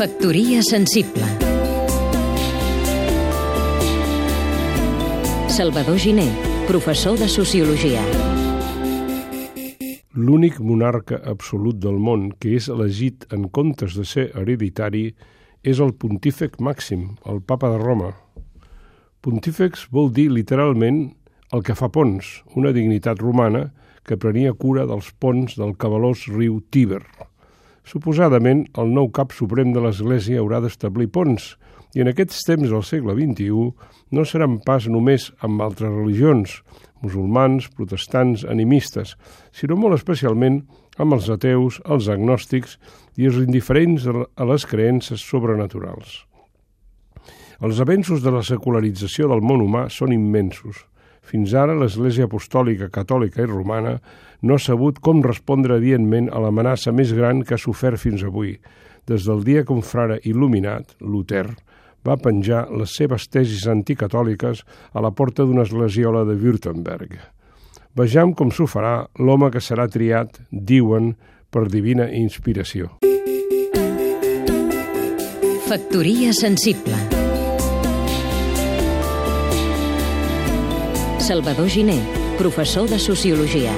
Factoria sensible Salvador Giné, professor de Sociologia L'únic monarca absolut del món que és elegit en comptes de ser hereditari és el pontífex màxim, el papa de Roma. Pontífex vol dir literalment el que fa ponts, una dignitat romana que prenia cura dels ponts del cabalós riu Tíber. Suposadament, el nou cap suprem de l'Església haurà d'establir ponts, i en aquests temps del segle XXI no seran pas només amb altres religions, musulmans, protestants, animistes, sinó molt especialment amb els ateus, els agnòstics i els indiferents a les creences sobrenaturals. Els avenços de la secularització del món humà són immensos. Fins ara, l'Església Apostòlica, Catòlica i Romana no ha sabut com respondre adientment a l'amenaça més gran que ha sofert fins avui, des del dia que un frare il·luminat, Luther, va penjar les seves tesis anticatòliques a la porta d'una esglesiola de Württemberg. Vejam com s'ho farà l'home que serà triat, diuen, per divina inspiració. Factoria sensible Salvador Giné, professor de Sociologia.